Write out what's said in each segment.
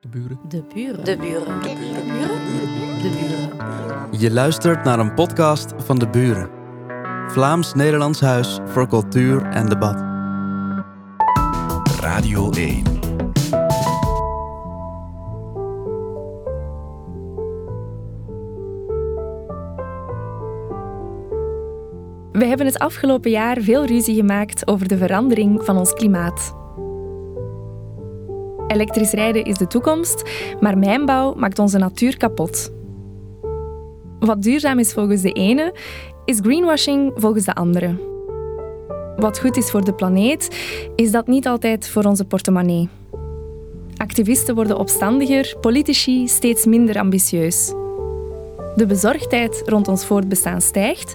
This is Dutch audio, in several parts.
De buren. De buren. De buren. De buren. De buren. Je luistert naar een podcast van De Buren. Vlaams-Nederlands Huis voor Cultuur en Debat. Radio 1. We hebben het afgelopen jaar veel ruzie gemaakt over de verandering van ons klimaat. Elektrisch rijden is de toekomst, maar mijnbouw maakt onze natuur kapot. Wat duurzaam is volgens de ene, is greenwashing volgens de andere. Wat goed is voor de planeet, is dat niet altijd voor onze portemonnee. Activisten worden opstandiger, politici steeds minder ambitieus. De bezorgdheid rond ons voortbestaan stijgt,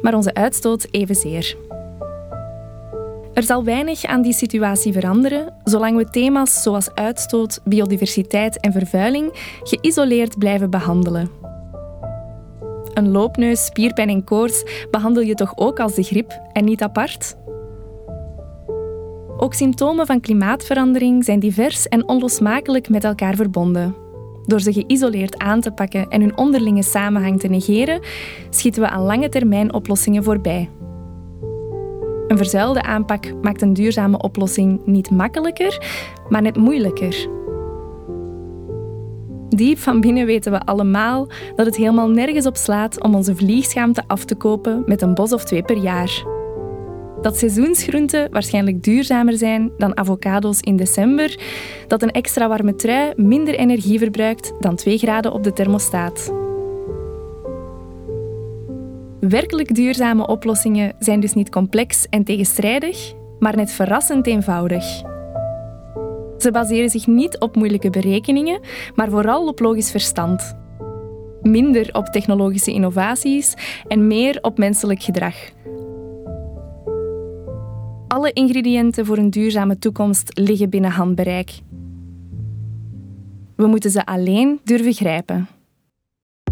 maar onze uitstoot evenzeer. Er zal weinig aan die situatie veranderen zolang we thema's zoals uitstoot, biodiversiteit en vervuiling geïsoleerd blijven behandelen. Een loopneus, spierpijn en koorts behandel je toch ook als de griep en niet apart? Ook symptomen van klimaatverandering zijn divers en onlosmakelijk met elkaar verbonden. Door ze geïsoleerd aan te pakken en hun onderlinge samenhang te negeren, schieten we aan lange termijn oplossingen voorbij. Een verzuilde aanpak maakt een duurzame oplossing niet makkelijker, maar net moeilijker. Diep van binnen weten we allemaal dat het helemaal nergens op slaat om onze vliegschaamte af te kopen met een bos of twee per jaar. Dat seizoensgroenten waarschijnlijk duurzamer zijn dan avocado's in december, dat een extra warme trui minder energie verbruikt dan 2 graden op de thermostaat. Werkelijk duurzame oplossingen zijn dus niet complex en tegenstrijdig, maar net verrassend eenvoudig. Ze baseren zich niet op moeilijke berekeningen, maar vooral op logisch verstand. Minder op technologische innovaties en meer op menselijk gedrag. Alle ingrediënten voor een duurzame toekomst liggen binnen handbereik. We moeten ze alleen durven grijpen.